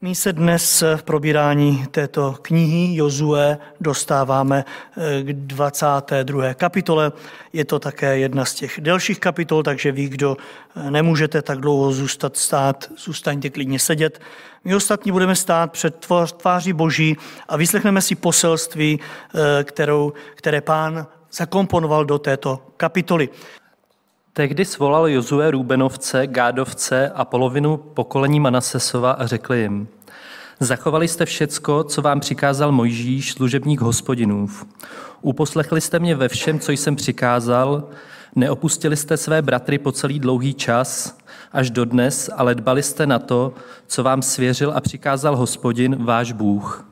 My se dnes v probírání této knihy Jozue dostáváme eh, k 22. kapitole. Je to také jedna z těch delších kapitol, takže vy, kdo eh, nemůžete tak dlouho zůstat stát, zůstaňte klidně sedět. My ostatní budeme stát před tváří Boží a vyslechneme si poselství, eh, kterou, které pán zakomponoval do této kapitoly. Tehdy svolal Jozue Růbenovce, Gádovce a polovinu pokolení Manasesova a řekl jim, Zachovali jste všecko, co vám přikázal Mojžíš, služebník hospodinův. Uposlechli jste mě ve všem, co jsem přikázal, neopustili jste své bratry po celý dlouhý čas, až do dnes, ale dbali jste na to, co vám svěřil a přikázal hospodin, váš Bůh.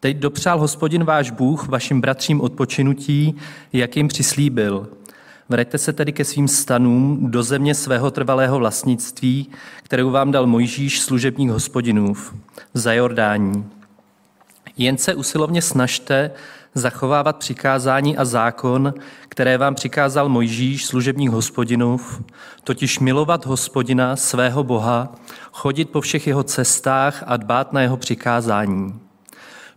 Teď dopřál hospodin váš Bůh vašim bratřím odpočinutí, jak jim přislíbil – Vraťte se tedy ke svým stanům do země svého trvalého vlastnictví, kterou vám dal Mojžíš, služebník hospodinův, za Jordání. Jen se usilovně snažte zachovávat přikázání a zákon, které vám přikázal Mojžíš, služebník hospodinův, totiž milovat hospodina, svého Boha, chodit po všech jeho cestách a dbát na jeho přikázání.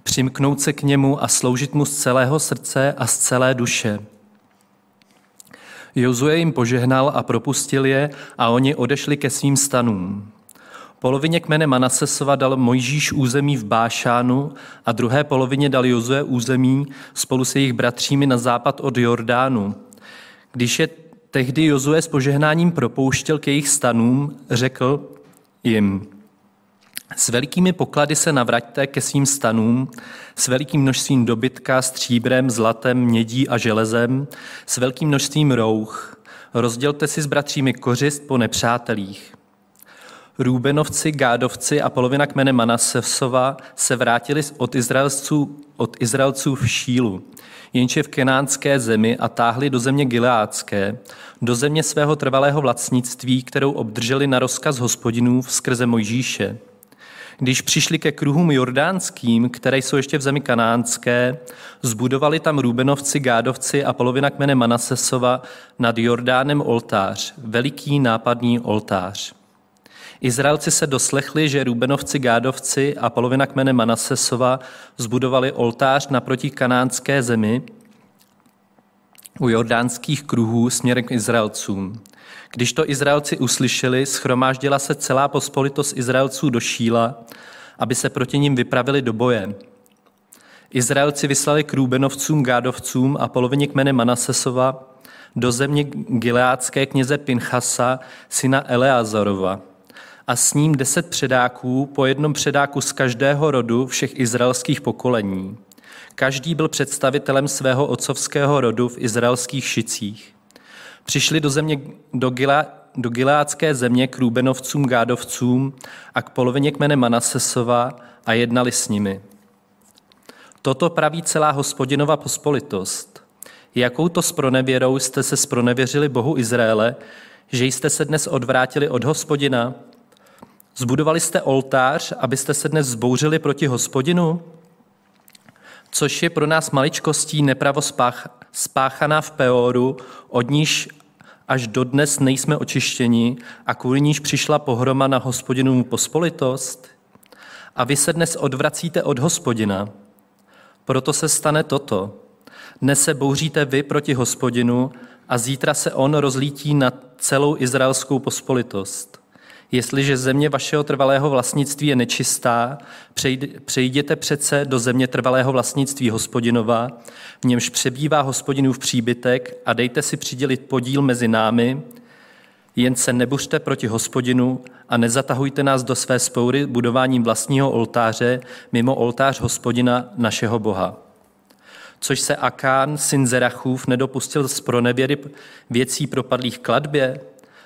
Přimknout se k němu a sloužit mu z celého srdce a z celé duše – Jozue jim požehnal a propustil je a oni odešli ke svým stanům. Polovině kmene Manasesova dal Mojžíš území v Bášánu a druhé polovině dal Jozue území spolu se jejich bratřími na západ od Jordánu. Když je tehdy Jozue s požehnáním propouštěl k jejich stanům, řekl jim, s velikými poklady se navraťte ke svým stanům, s velikým množstvím dobytka, stříbrem, zlatem, mědí a železem, s velkým množstvím rouch. Rozdělte si s bratřími kořist po nepřátelích. Růbenovci, Gádovci a polovina kmene Manasesova se vrátili od Izraelců, od Izraelců v Šílu, jenže v kenánské zemi a táhli do země Gileádské, do země svého trvalého vlastnictví, kterou obdrželi na rozkaz hospodinů skrze Mojžíše – když přišli ke kruhům jordánským, které jsou ještě v zemi kanánské, zbudovali tam Růbenovci, Gádovci a polovina kmene Manasesova nad Jordánem oltář, veliký nápadný oltář. Izraelci se doslechli, že Růbenovci, Gádovci a polovina kmene Manasesova zbudovali oltář naproti kanánské zemi u jordánských kruhů směrem k Izraelcům. Když to Izraelci uslyšeli, schromáždila se celá pospolitost Izraelců do Šíla, aby se proti ním vypravili do boje. Izraelci vyslali k Růbenovcům, Gádovcům a polovině kmene Manasesova do země gileácké kněze Pinchasa, syna Eleazarova, a s ním deset předáků, po jednom předáku z každého rodu všech izraelských pokolení. Každý byl představitelem svého otcovského rodu v izraelských šicích. Přišli do, země, do, Gila, do Gileácké země k Růbenovcům, Gádovcům a k polovině kmene Manasesova a jednali s nimi. Toto praví celá hospodinova pospolitost. Jakou to spronevěrou jste se spronevěřili Bohu Izraele, že jste se dnes odvrátili od hospodina? Zbudovali jste oltář, abyste se dnes zbouřili proti hospodinu? Což je pro nás maličkostí nepravo spáchaná v Peoru, od níž až dodnes nejsme očištěni a kvůli níž přišla pohroma na hospodinu pospolitost? A vy se dnes odvracíte od hospodina. Proto se stane toto. Dnes se bouříte vy proti hospodinu a zítra se on rozlítí na celou izraelskou pospolitost. Jestliže země vašeho trvalého vlastnictví je nečistá, přejděte přece do země trvalého vlastnictví hospodinova, v němž přebývá hospodinův příbytek a dejte si přidělit podíl mezi námi, jen se nebuřte proti hospodinu a nezatahujte nás do své spoury budováním vlastního oltáře mimo oltář hospodina našeho Boha. Což se Akán, syn Zerachův, nedopustil z pronevěry věcí propadlých kladbě,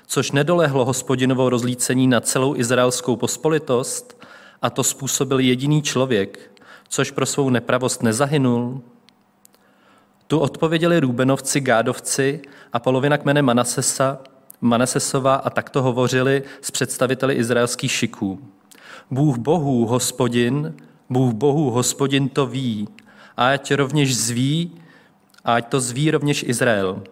což nedolehlo hospodinovou rozlícení na celou izraelskou pospolitost, a to způsobil jediný člověk, což pro svou nepravost nezahynul? Tu odpověděli Růbenovci, Gádovci a polovina kmene Manasesa, Manasesova a takto hovořili s představiteli izraelských šiků. Bůh bohů, hospodin, Bůh bohů, hospodin to ví, ať rovněž zví, ať to zví rovněž Izrael.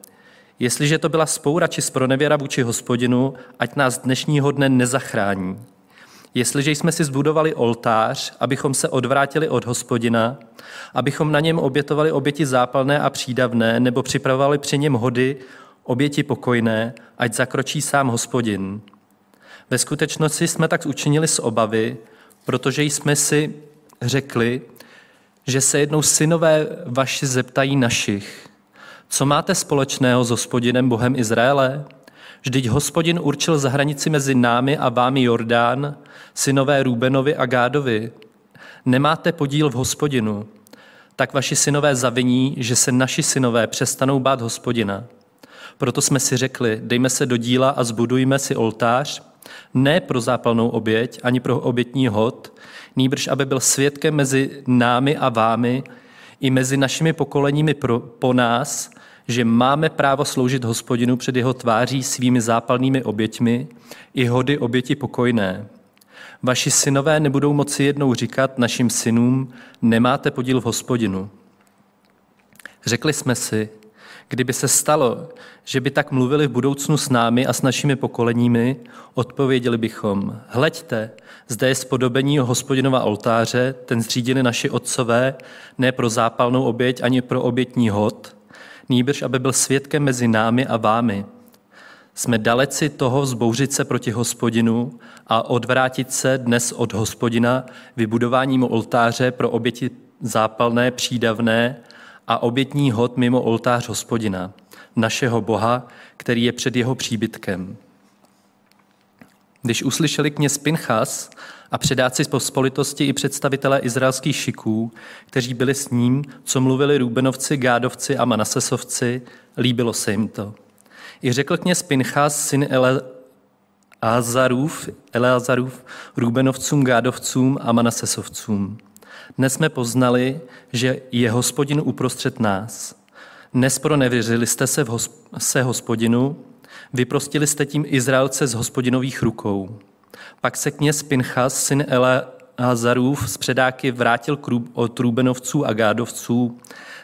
Jestliže to byla spoura či spronevěra vůči hospodinu, ať nás dnešního dne nezachrání. Jestliže jsme si zbudovali oltář, abychom se odvrátili od hospodina, abychom na něm obětovali oběti zápalné a přídavné, nebo připravovali při něm hody, oběti pokojné, ať zakročí sám hospodin. Ve skutečnosti jsme tak učinili z obavy, protože jsme si řekli, že se jednou synové vaši zeptají našich, co máte společného s hospodinem Bohem Izraele? Vždyť hospodin určil za hranici mezi námi a vámi Jordán, synové Rubenovi a Gádovi. Nemáte podíl v hospodinu, tak vaši synové zaviní, že se naši synové přestanou bát hospodina. Proto jsme si řekli, dejme se do díla a zbudujme si oltář, ne pro zápalnou oběť, ani pro obětní hod, nýbrž aby byl svědkem mezi námi a vámi, i mezi našimi pokoleními pro, po nás, že máme právo sloužit hospodinu před jeho tváří svými zápalnými oběťmi i hody oběti pokojné. Vaši synové nebudou moci jednou říkat našim synům, nemáte podíl v hospodinu. Řekli jsme si, kdyby se stalo, že by tak mluvili v budoucnu s námi a s našimi pokoleními, odpověděli bychom, hleďte, zde je spodobení hospodinova oltáře, ten zřídili naši otcové, ne pro zápalnou oběť ani pro obětní hod, nýbrž aby byl svědkem mezi námi a vámi. Jsme daleci toho vzbouřit se proti hospodinu a odvrátit se dnes od hospodina vybudováním oltáře pro oběti zápalné, přídavné a obětní hod mimo oltář hospodina, našeho Boha, který je před jeho příbytkem. Když uslyšeli kněz Pinchas a předáci pospolitosti i představitelé izraelských šiků, kteří byli s ním, co mluvili Rúbenovci, Gádovci a Manasesovci, líbilo se jim to. I řekl kněz Pinchas, syn Eleazarův, Eleazarův, Rúbenovcům, Gádovcům a Manasesovcům. Dnes jsme poznali, že je hospodin uprostřed nás. Nespronevěřili jste se, v hosp- se hospodinu, vyprostili jste tím Izraelce z hospodinových rukou. Pak se kněz Pinchas, syn Eleazarův, z předáky vrátil od Rúbenovců a Gádovců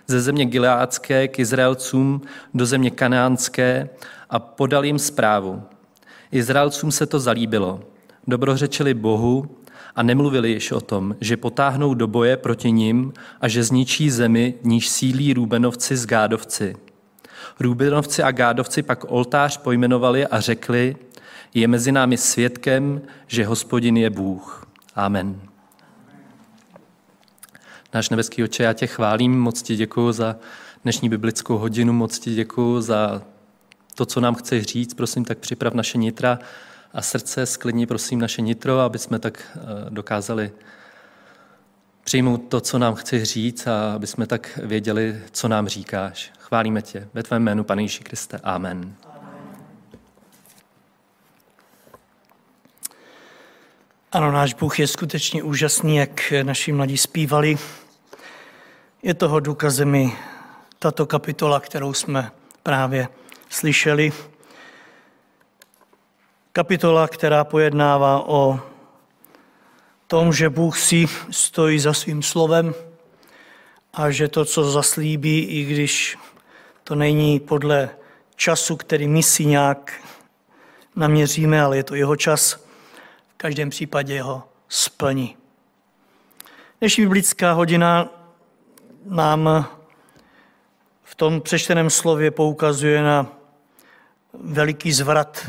ze země Gileádské k Izraelcům do země Kanánské a podal jim zprávu. Izraelcům se to zalíbilo. Dobrořečili Bohu a nemluvili již o tom, že potáhnou do boje proti nim a že zničí zemi, níž sílí Rúbenovci z Gádovci. Rúbenovci a Gádovci pak oltář pojmenovali a řekli, je mezi námi svědkem, že hospodin je Bůh. Amen. Náš nebeský oče, já tě chválím, moc ti děkuji za dnešní biblickou hodinu, moc ti děkuji za to, co nám chceš říct. Prosím, tak připrav naše nitra a srdce, sklidni prosím naše nitro, aby jsme tak eh, dokázali přijmout to, co nám chceš říct a aby jsme tak věděli, co nám říkáš. Chválíme tě. Ve tvém jménu, Pane Ježíši Kriste. Amen. Ano, náš Bůh je skutečně úžasný, jak naši mladí zpívali. Je toho důkazem i tato kapitola, kterou jsme právě slyšeli. Kapitola, která pojednává o tom, že Bůh si stojí za svým slovem a že to, co zaslíbí, i když to není podle času, který my si nějak naměříme, ale je to jeho čas, v každém případě ho splní. Dnešní biblická hodina nám v tom přečteném slově poukazuje na veliký zvrat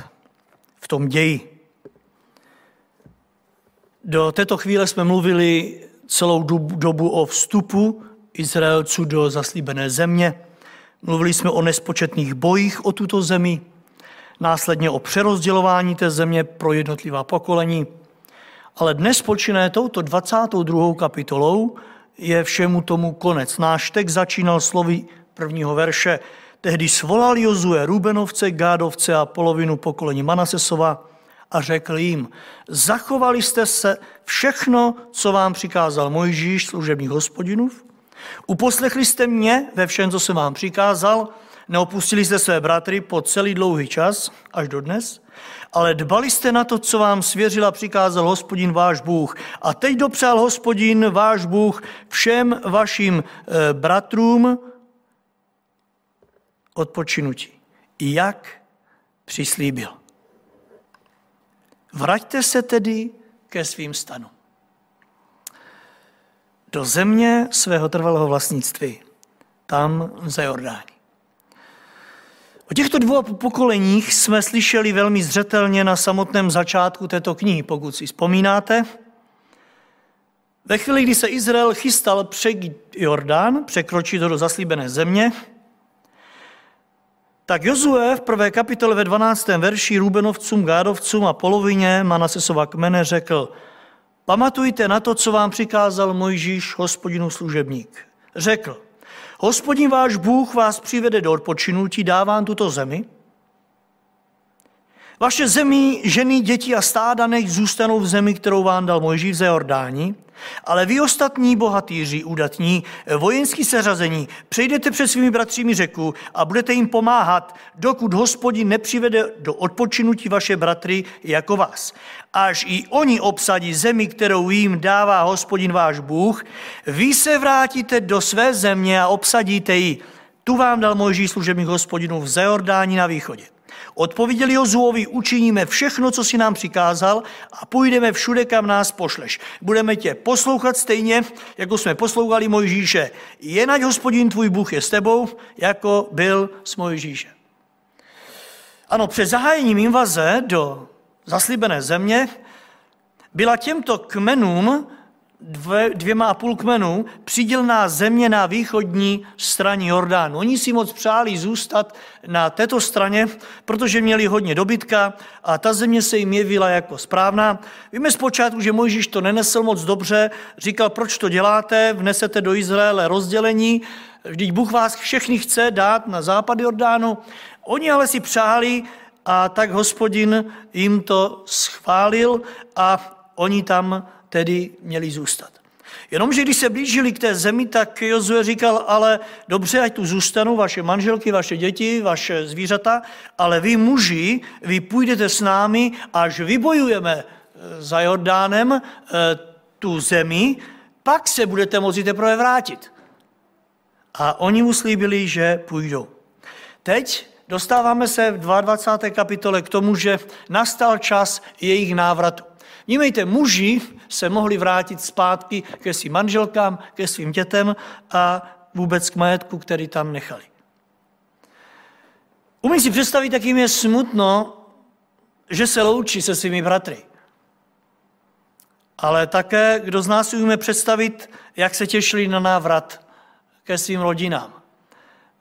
v tom ději. Do této chvíle jsme mluvili celou dobu o vstupu Izraelců do zaslíbené země. Mluvili jsme o nespočetných bojích o tuto zemi, následně o přerozdělování té země pro jednotlivá pokolení. Ale dnes počínaje touto 22. kapitolou je všemu tomu konec. Náš text začínal slovy prvního verše. Tehdy svolal Jozue Rubenovce, Gádovce a polovinu pokolení Manasesova a řekl jim, zachovali jste se všechno, co vám přikázal Mojžíš, služební hospodinův? Uposlechli jste mě ve všem, co jsem vám přikázal? Neopustili jste své bratry po celý dlouhý čas, až do dnes? Ale dbali jste na to, co vám svěřil a přikázal hospodin váš Bůh. A teď dopřál hospodin váš Bůh všem vašim e, bratrům odpočinutí. Jak přislíbil. Vraťte se tedy ke svým stanům. Do země svého trvalého vlastnictví, tam za Jordání. O těchto dvou pokoleních jsme slyšeli velmi zřetelně na samotném začátku této knihy, pokud si vzpomínáte. Ve chvíli, kdy se Izrael chystal přejít Jordán, překročit do zaslíbené země, tak Jozue v prvé kapitole ve 12. verši Rubenovcům, Gádovcům a polovině Manasesova kmene řekl, pamatujte na to, co vám přikázal Mojžíš, hospodinu služebník. Řekl, hospodin váš Bůh vás přivede do odpočinutí, dávám tuto zemi, vaše zemi, ženy, děti a stáda nech zůstanou v zemi, kterou vám dal Mojžíš ze Jordáni, ale vy ostatní bohatýři, udatní, vojenský seřazení, přejdete před svými bratřími řeku a budete jim pomáhat, dokud hospodin nepřivede do odpočinutí vaše bratry jako vás. Až i oni obsadí zemi, kterou jim dává hospodin váš Bůh, vy se vrátíte do své země a obsadíte ji. Tu vám dal Mojžíš služebník hospodinu v Zeordáni na východě. Odpověděli Jozuovi, učiníme všechno, co si nám přikázal a půjdeme všude, kam nás pošleš. Budeme tě poslouchat stejně, jako jsme poslouchali Mojžíše. Jenať hospodin tvůj Bůh je s tebou, jako byl s Mojžíšem. Ano, před zahájením invaze do zaslíbené země byla těmto kmenům dvě, dvěma a půl kmenů přidělná země na východní straně Jordánu. Oni si moc přáli zůstat na této straně, protože měli hodně dobytka a ta země se jim jevila jako správná. Víme zpočátku, že Mojžíš to nenesl moc dobře, říkal, proč to děláte, vnesete do Izraele rozdělení, vždyť Bůh vás všechny chce dát na západ Jordánu. Oni ale si přáli a tak hospodin jim to schválil a oni tam tedy měli zůstat. Jenomže když se blížili k té zemi, tak Jozue říkal, ale dobře, ať tu zůstanou vaše manželky, vaše děti, vaše zvířata, ale vy muži, vy půjdete s námi, až vybojujeme eh, za Jordánem eh, tu zemi, pak se budete moci teprve vrátit. A oni mu slíbili, že půjdou. Teď dostáváme se v 22. kapitole k tomu, že nastal čas jejich návratu. Vnímejte, muži se mohli vrátit zpátky ke svým manželkám, ke svým dětem a vůbec k majetku, který tam nechali. Umím si představit, jak jim je smutno, že se loučí se svými bratry. Ale také, kdo z nás umíme představit, jak se těšili na návrat ke svým rodinám.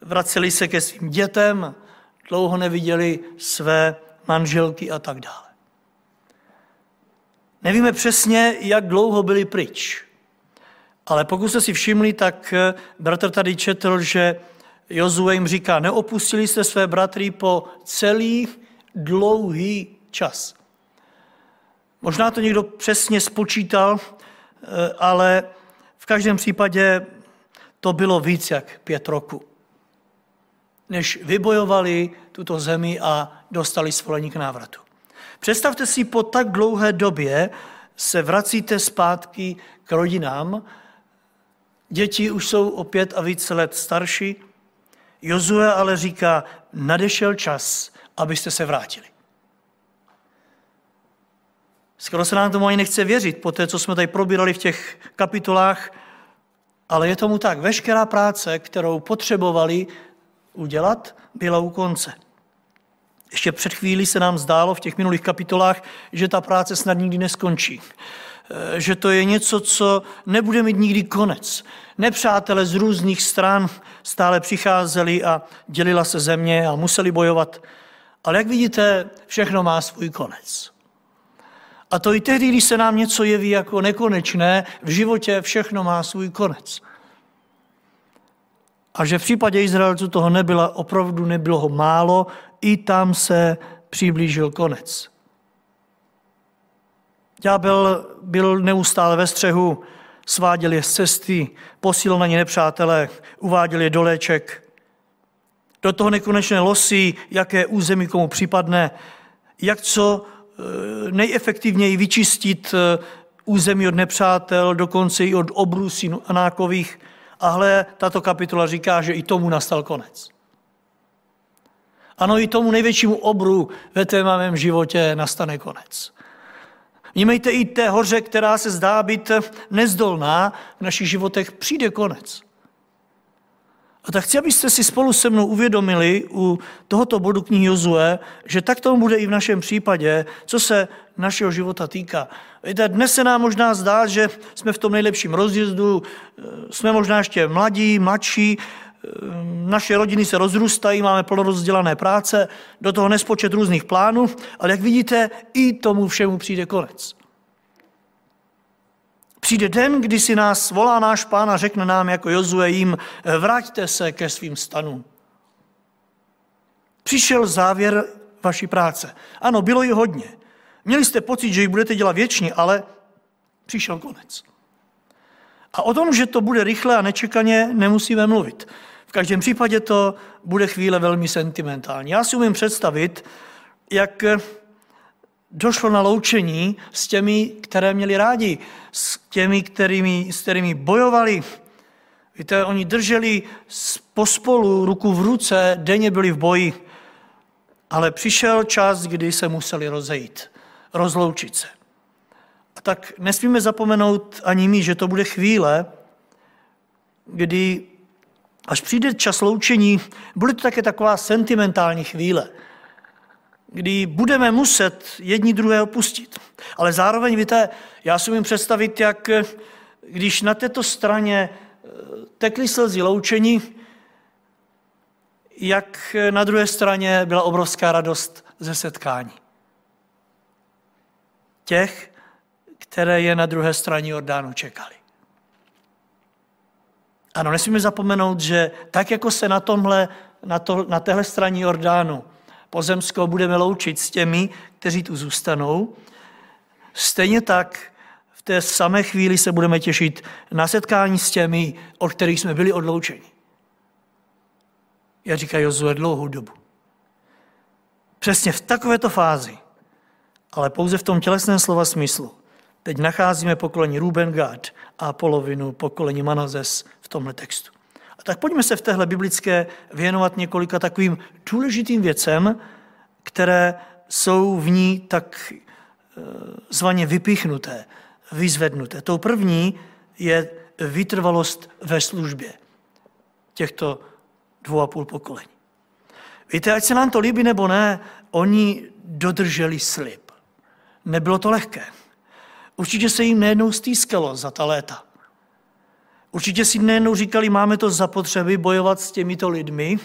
Vraceli se ke svým dětem, dlouho neviděli své manželky a tak dále. Nevíme přesně, jak dlouho byli pryč. Ale pokud jste si všimli, tak eh, bratr tady četl, že Jozue jim říká, neopustili jste své bratry po celý dlouhý čas. Možná to někdo přesně spočítal, eh, ale v každém případě to bylo víc jak pět roku. Než vybojovali tuto zemi a dostali svolení k návratu. Představte si, po tak dlouhé době se vracíte zpátky k rodinám, děti už jsou o pět a více let starší, Jozue ale říká, nadešel čas, abyste se vrátili. Skoro se nám tomu ani nechce věřit, po té, co jsme tady probírali v těch kapitolách, ale je tomu tak. Veškerá práce, kterou potřebovali udělat, byla u konce. Ještě před chvílí se nám zdálo v těch minulých kapitolách, že ta práce snad nikdy neskončí. Eh, že to je něco, co nebude mít nikdy konec. Nepřátelé z různých stran stále přicházeli a dělila se země a museli bojovat. Ale jak vidíte, všechno má svůj konec. A to i tehdy, když se nám něco jeví jako nekonečné, v životě všechno má svůj konec. A že v případě Izraelců toho nebylo, opravdu nebylo málo, i tam se přiblížil konec. Ďábel byl neustále ve střehu, sváděl je z cesty, posílil na ně nepřátelé, uváděl je do léček. Do toho nekonečné losy, jaké území komu připadne, jak co eh, nejefektivněji vyčistit eh, území od nepřátel, dokonce i od obrusí anákových. A hle, tato kapitola říká, že i tomu nastal konec. Ano, i tomu největšímu obru ve tvém mém životě nastane konec. Vnímejte i té hoře, která se zdá být nezdolná, v našich životech přijde konec. A tak chci, abyste si spolu se mnou uvědomili u tohoto bodu knihy Jozue, že tak tomu bude i v našem případě, co se našeho života týká. Víte, dnes se nám možná zdá, že jsme v tom nejlepším rozjezdu, jsme možná ještě mladí, mladší, naše rodiny se rozrůstají, máme plnorozdělané práce, do toho nespočet různých plánů, ale jak vidíte, i tomu všemu přijde konec. Přijde den, kdy si nás volá náš pán a řekne nám jako Jozue jim, vraťte se ke svým stanům. Přišel závěr vaší práce. Ano, bylo ji hodně. Měli jste pocit, že ji budete dělat věčně, ale přišel konec. A o tom, že to bude rychle a nečekaně, nemusíme mluvit. V každém případě to bude chvíle velmi sentimentální. Já si umím představit, jak došlo na loučení s těmi, které měli rádi, s těmi, kterými, s kterými bojovali. Víte, oni drželi pospolu ruku v ruce, denně byli v boji, ale přišel čas, kdy se museli rozejít, rozloučit se. A tak nesmíme zapomenout ani my, že to bude chvíle, kdy až přijde čas loučení, bude to také taková sentimentální chvíle – kdy budeme muset jedni druhé opustit. Ale zároveň, víte, já si umím představit, jak když na této straně eh, tekly slzy loučení, jak na druhé straně byla obrovská radost ze setkání. Těch, které je na druhé straně Jordánu čekali. Ano, nesmíme zapomenout, že tak, jako se na, tomhle, na, to, na téhle straně Jordánu pozemskou budeme loučit s těmi, kteří tu zůstanou. Stejně tak v té samé chvíli se budeme těšit na setkání s těmi, od kterých jsme byli odloučeni. Já říkají Jozue dlouhou dobu. Přesně v takovéto fázi, ale pouze v tom tělesném slova smyslu, teď nacházíme pokolení Ruben Gad a polovinu pokolení Manazes v tomhle textu. Tak pojďme se v téhle biblické věnovat několika takovým důležitým věcem, které jsou v ní tak eh, zvaně vypichnuté, vyzvednuté. Tou první je vytrvalost ve službě těchto dvou a půl pokolení. Víte, ať se nám to líbí nebo ne, oni dodrželi slib. Nebylo to lehké. Určitě se jim nejednou stýskalo za ta léta. Určitě si nejednou říkali, máme to zapotřebí bojovat s těmito lidmi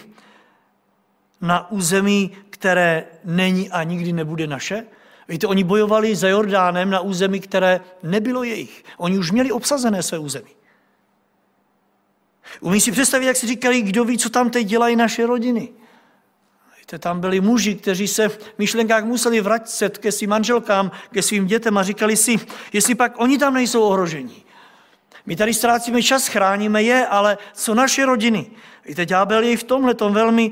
na území, které není a nikdy nebude naše. Víte, oni bojovali za Jordánem na území, které nebylo jejich. Oni už měli obsazené své území. Umí si představit, jak si říkali, kdo ví, co tam teď dělají naše rodiny. Tam byli muži, kteří se v myšlenkách museli vracet ke svým manželkám, ke svým dětem a říkali si, jestli pak oni tam nejsou ohrožení. My tady ztrácíme čas, chráníme je, ale co naše rodiny? Víte, ďábel je v tomhle tom velmi e,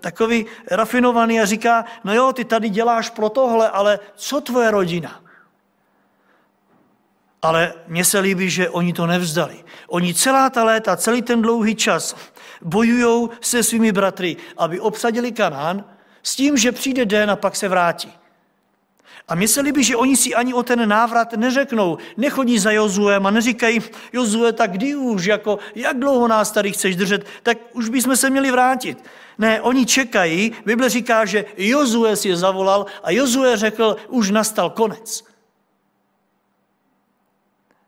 takový rafinovaný a říká, no jo, ty tady děláš pro tohle, ale co tvoje rodina? Ale mně se líbí, že oni to nevzdali. Oni celá ta léta, celý ten dlouhý čas bojují se svými bratry, aby obsadili Kanán s tím, že přijde den a pak se vrátí. A se líbí, že oni si ani o ten návrat neřeknou. Nechodí za Jozuem a neříkají, Jozue, tak kdy už, jako, jak dlouho nás tady chceš držet, tak už bychom se měli vrátit. Ne, oni čekají, Bible říká, že Jozue si je zavolal a Jozue řekl, už nastal konec.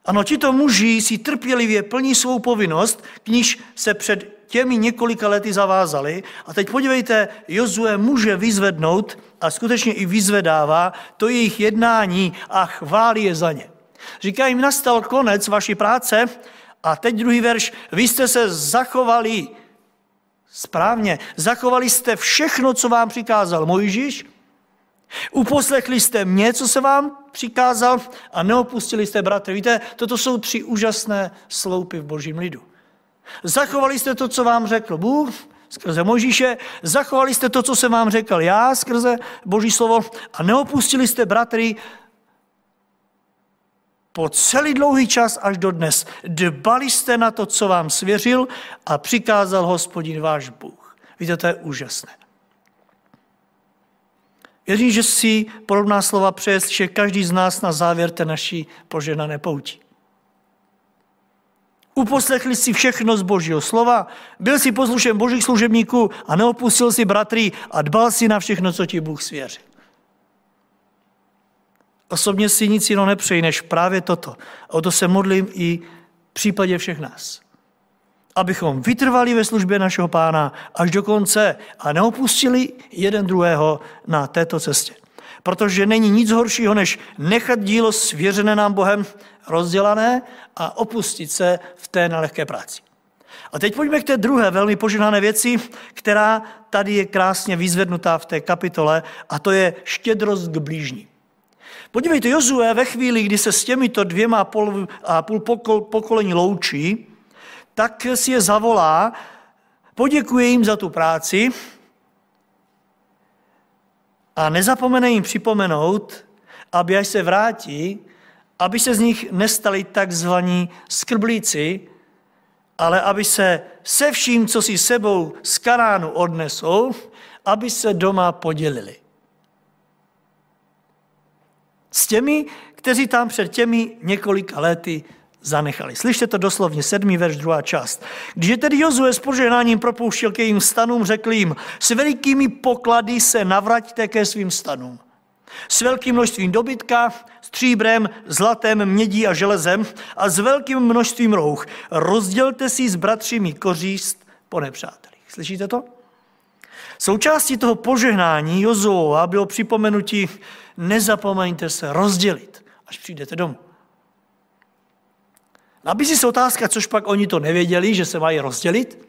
Ano, tito muži si trpělivě plní svou povinnost, k níž se před těmi několika lety zavázali. A teď podívejte, Jozue může vyzvednout a skutečně i vyzvedává to jejich jednání a chválí je za ně. Říká jim, nastal konec vaší práce a teď druhý verš, vy jste se zachovali správně, zachovali jste všechno, co vám přikázal Mojžíš, uposlechli jste mě, co se vám přikázal a neopustili jste bratry. Víte, toto jsou tři úžasné sloupy v božím lidu. Zachovali jste to, co vám řekl Bůh skrze Možíše, zachovali jste to, co jsem vám řekl já skrze Boží slovo a neopustili jste bratry po celý dlouhý čas až do dnes. Dbali jste na to, co vám svěřil a přikázal hospodin váš Bůh. Víte, to je úžasné. Věřím, že si podobná slova přeje že každý z nás na závěr té naší poženané pouti. Uposlechli si všechno z božího slova, byl si poslušen božích služebníků a neopustil si bratry a dbal si na všechno, co ti Bůh svěřil. Osobně si nic jiného nepřeji, než právě toto. A o to se modlím i v případě všech nás. Abychom vytrvali ve službě našeho pána až do konce a neopustili jeden druhého na této cestě. Protože není nic horšího, než nechat dílo svěřené nám Bohem rozdělané a opustit se v té nelehké práci. A teď pojďme k té druhé velmi poženané věci, která tady je krásně vyzvednutá v té kapitole, a to je štědrost k blížním. Podívejte, Jozue ve chvíli, kdy se s těmito dvěma a půl pokolení loučí, tak si je zavolá, poděkuje jim za tu práci a nezapomene jim připomenout, aby až se vrátí, aby se z nich nestali takzvaní skrblíci, ale aby se se vším, co si sebou z Karánu odnesou, aby se doma podělili. S těmi, kteří tam před těmi několika lety zanechali. Slyšte to doslovně, sedmý verš, druhá část. Když je tedy Jozue s požehnáním propouštěl ke jim stanům, řekl jim, s velikými poklady se navraťte ke svým stanům. S velkým množstvím dobytka, stříbrem, zlatem, mědí a železem a s velkým množstvím rouch. Rozdělte si s bratřími koříst po nepřátelích. Slyšíte to? Součástí toho požehnání Jozoova bylo připomenutí, nezapomeňte se rozdělit, až přijdete domů. Nabízí se otázka, což pak oni to nevěděli, že se mají rozdělit?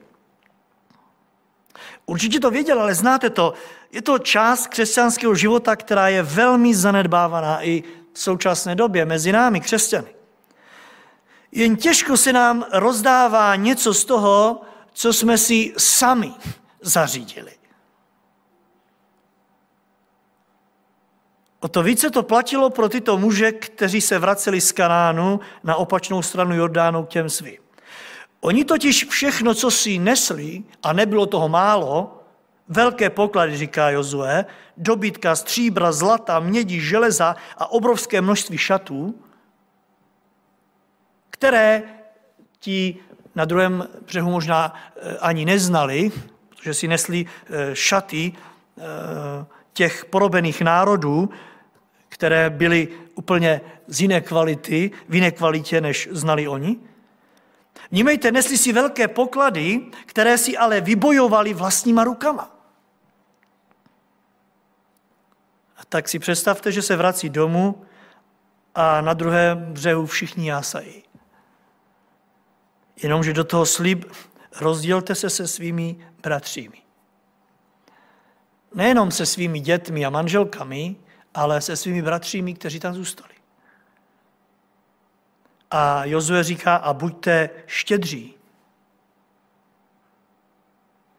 Určitě to věděl, ale znáte to. Je to část křesťanského života, která je velmi zanedbávaná i v současné době mezi námi, křesťany. Jen těžko se nám rozdává něco z toho, co jsme si sami zařídili. O to více to platilo pro tyto muže, kteří se vraceli z Kanánu na opačnou stranu Jordánu k těm svým. Oni totiž všechno, co si nesli, a nebylo toho málo, velké poklady, říká Jozue, dobytka, stříbra, zlata, mědi, železa a obrovské množství šatů, které ti na druhém břehu možná eh, ani neznali, protože si nesli eh, šaty eh, těch porobených národů, které byly úplně z jiné kvality, v jiné kvalitě, než znali oni. Vnímejte, nesli si velké poklady, které si ale vybojovali vlastníma rukama. A tak si představte, že se vrací domů a na druhém břehu všichni jásají. Jenomže do toho slib rozdělte se se svými bratřími. Nejenom se svými dětmi a manželkami, ale se svými bratřími, kteří tam zůstali. A Jozue říká, a buďte štědří.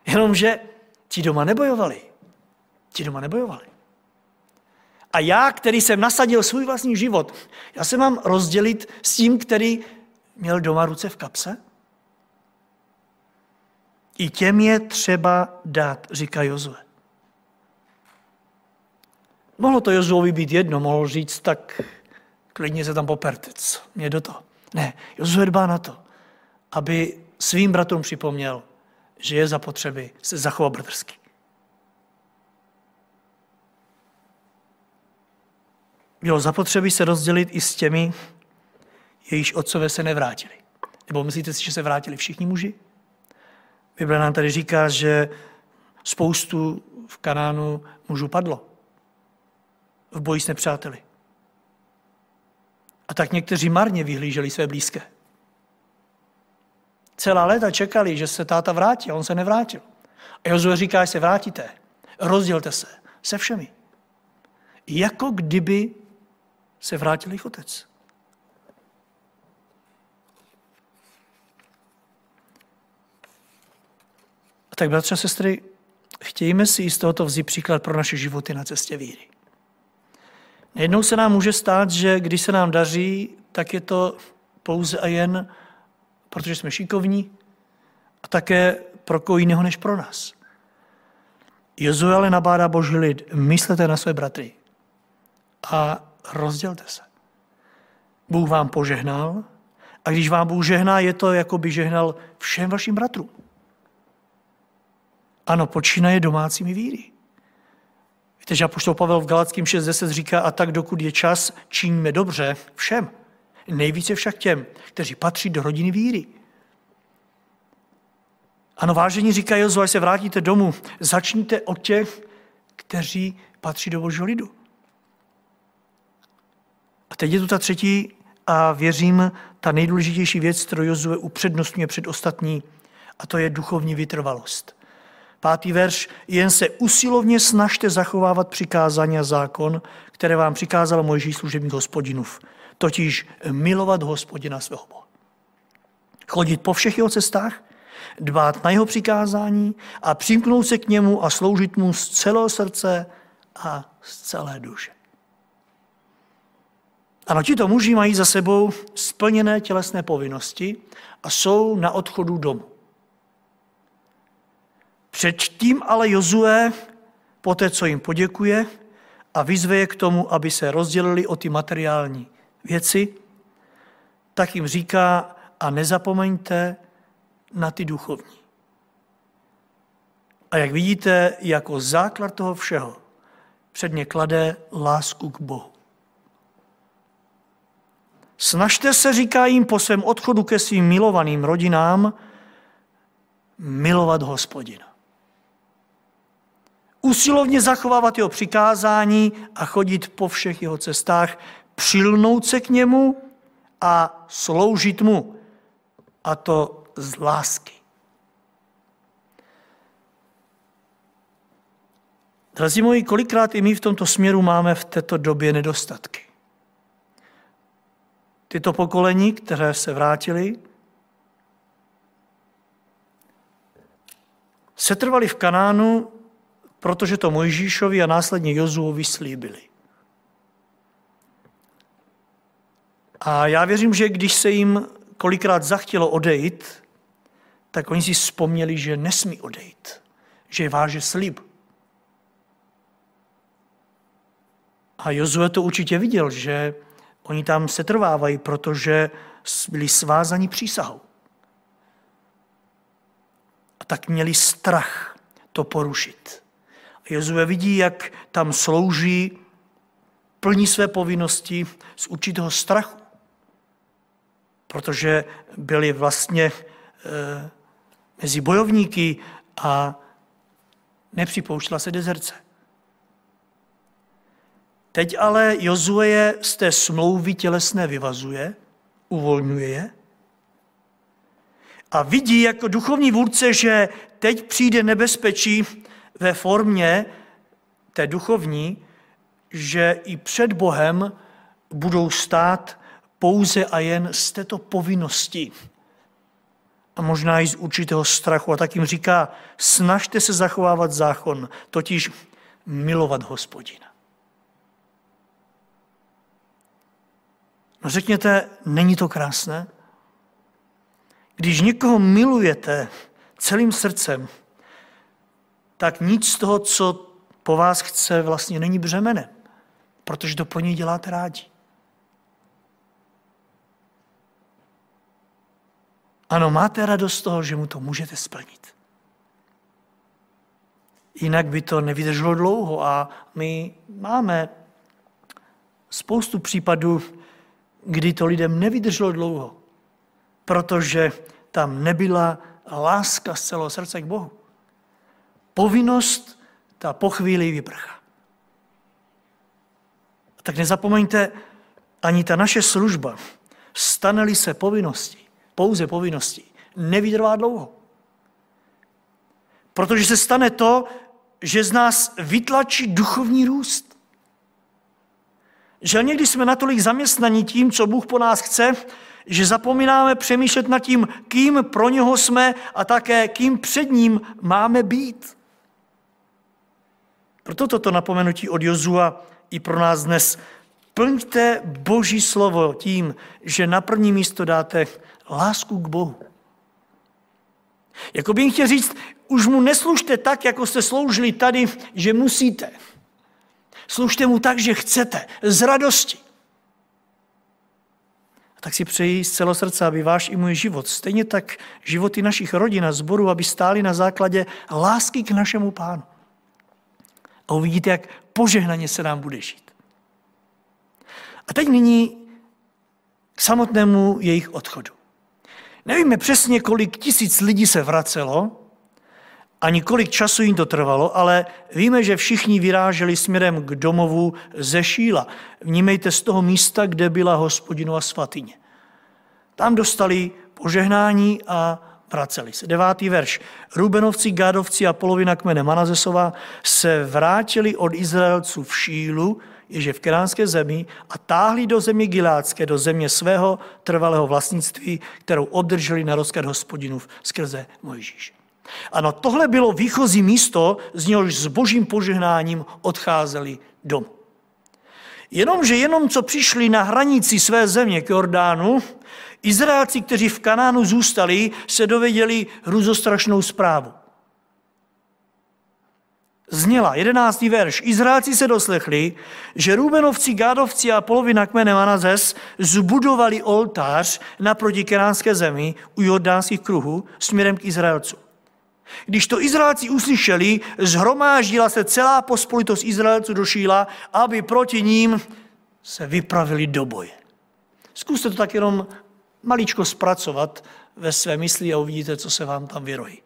Jenomže ti doma nebojovali. Ti doma nebojovali. A já, který jsem nasadil svůj vlastní život, já se mám rozdělit s tím, který měl doma ruce v kapse? I těm je třeba dát, říká Jozue. Mohlo to Jozuovi být jedno, mohl říct, tak klidně se tam popertec, mě do toho. Ne, Jozue dbá na to, aby svým bratrům připomněl, že je zapotřeby se zachovat bratrsky. Bylo zapotřebí se rozdělit i s těmi, jejíž otcové se nevrátili. Nebo myslíte si, že se vrátili všichni muži? Bible nám tady říká, že spoustu v Kanánu mužů padlo v boji s nepřáteli. A tak někteří marně vyhlíželi své blízké. Celá léta čekali, že se táta vrátí a on se nevrátil. A Jozue říká, že se vrátíte, rozdělte se se všemi. Jako kdyby se vrátil jejich otec. A tak, bratře a sestry, chtějme si z tohoto vzít příklad pro naše životy na cestě víry. Jednou se nám může stát, že když se nám daří, tak je to pouze a jen, protože jsme šikovní a také pro koho jiného než pro nás. Jozue ale nabádá boží lid, myslete na své bratry a rozdělte se. Bůh vám požehnal a když vám Bůh žehná, je to, jako by žehnal všem vašim bratrům. Ano, počínaje domácími víry. Víte, že apoštol Pavel v Galackém 6.10 říká, a tak dokud je čas, činíme dobře všem. Nejvíce však těm, kteří patří do rodiny víry. Ano, vážení říká Jozu, až se vrátíte domů, začněte od těch, kteří patří do božího lidu. A teď je tu ta třetí a věřím, ta nejdůležitější věc, kterou Jozue upřednostňuje před ostatní, a to je duchovní vytrvalost. Pátý verš, jen se usilovně snažte zachovávat přikázání a zákon, které vám přikázal Mojžíš služebník hospodinův, totiž milovat hospodina svého Boha. Chodit po všech jeho cestách, dbát na jeho přikázání a přimknout se k němu a sloužit mu z celého srdce a z celé duše. Ano, tito muži mají za sebou splněné tělesné povinnosti a jsou na odchodu domů. Předtím ale Jozue, po té, co jim poděkuje a vyzve je k tomu, aby se rozdělili o ty materiální věci, tak jim říká a nezapomeňte na ty duchovní. A jak vidíte, jako základ toho všeho předně klade lásku k Bohu. Snažte se, říká jim po svém odchodu ke svým milovaným rodinám, milovat hospodina. Usilovně zachovávat jeho přikázání a chodit po všech jeho cestách, přilnout se k němu a sloužit mu. A to z lásky. Drazí moji, kolikrát i my v tomto směru máme v této době nedostatky. Tyto pokolení, které se vrátili, setrvali v Kanánu, protože to Mojžíšovi a následně Jozuovi slíbili. A já věřím, že když se jim kolikrát zachtělo odejít, tak oni si vzpomněli, že nesmí odejít, že je váže slib. A Jozue to určitě viděl, že oni tam se trvávají, protože byli svázaní přísahou. A tak měli strach to porušit. Jozue vidí, jak tam slouží, plní své povinnosti z určitého strachu. Protože byli vlastně e, mezi bojovníky a nepřipouštila se dezerce. Teď ale Jozue je z té smlouvy tělesné vyvazuje, uvolňuje je a vidí jako duchovní vůdce, že teď přijde nebezpečí ve formě té duchovní, že i před Bohem budou stát pouze a jen z této povinnosti a možná i z určitého strachu. A tak jim říká, snažte se zachovávat zákon, totiž milovat hospodina. No řekněte, není to krásné? Když někoho milujete celým srdcem, tak nic z toho, co po vás chce, vlastně není břemenem, protože to po něj děláte rádi. Ano, máte radost z toho, že mu to můžete splnit. Jinak by to nevydrželo dlouho a my máme spoustu případů, kdy to lidem nevydrželo dlouho, protože tam nebyla láska z celého srdce k Bohu. Povinnost ta po chvíli vyprchá. Tak nezapomeňte, ani ta naše služba, stane se povinnosti, pouze povinností, nevydrvá dlouho. Protože se stane to, že z nás vytlačí duchovní růst. Že někdy jsme natolik zaměstnaní tím, co Bůh po nás chce, že zapomínáme přemýšlet nad tím, kým pro něho jsme a také kým před ním máme být. Proto toto napomenutí od Jozua i pro nás dnes. Plňte Boží slovo tím, že na první místo dáte lásku k Bohu. Jako by jim chtěl říct, už mu neslužte tak, jako jste sloužili tady, že musíte. Služte mu tak, že chcete, z radosti. A tak si přeji z celého srdce, aby váš i můj život, stejně tak životy našich rodin a zborů, aby stály na základě lásky k našemu pánu. A uvidíte, jak požehnaně se nám bude žít. A teď nyní k samotnému jejich odchodu. Nevíme přesně, kolik tisíc lidí se vracelo, ani kolik času jim to trvalo, ale víme, že všichni vyráželi směrem k domovu ze Šíla. Vnímejte z toho místa, kde byla hospodinova svatyně. Tam dostali požehnání a vraceli se. Devátý verš. Rubenovci, Gádovci a polovina kmene Manazesova se vrátili od Izraelců v Šílu, ježe v keránské zemi a táhli do země Gilácké, do země svého trvalého vlastnictví, kterou obdrželi na rozkaz hospodinův skrze Mojžíše. Ano, tohle bylo výchozí místo, z něhož s božím požehnáním odcházeli domů. Jenomže jenom co přišli na hranici své země k Jordánu, Izraelci, kteří v Kanánu zůstali, se dověděli hruzostrašnou zprávu. Zněla, jedenáctý verš. Izraelci se doslechli, že Rúbenovci, Gádovci a polovina kmene Manazes zbudovali oltář naproti keránské zemi u jordánských kruhů směrem k Izraelcům. Když to Izraelci uslyšeli, zhromáždila se celá pospolitost Izraelců do Šíla, aby proti ním se vypravili do boje. Zkuste to tak jenom maličko zpracovat ve své mysli a uvidíte, co se vám tam vyrojí.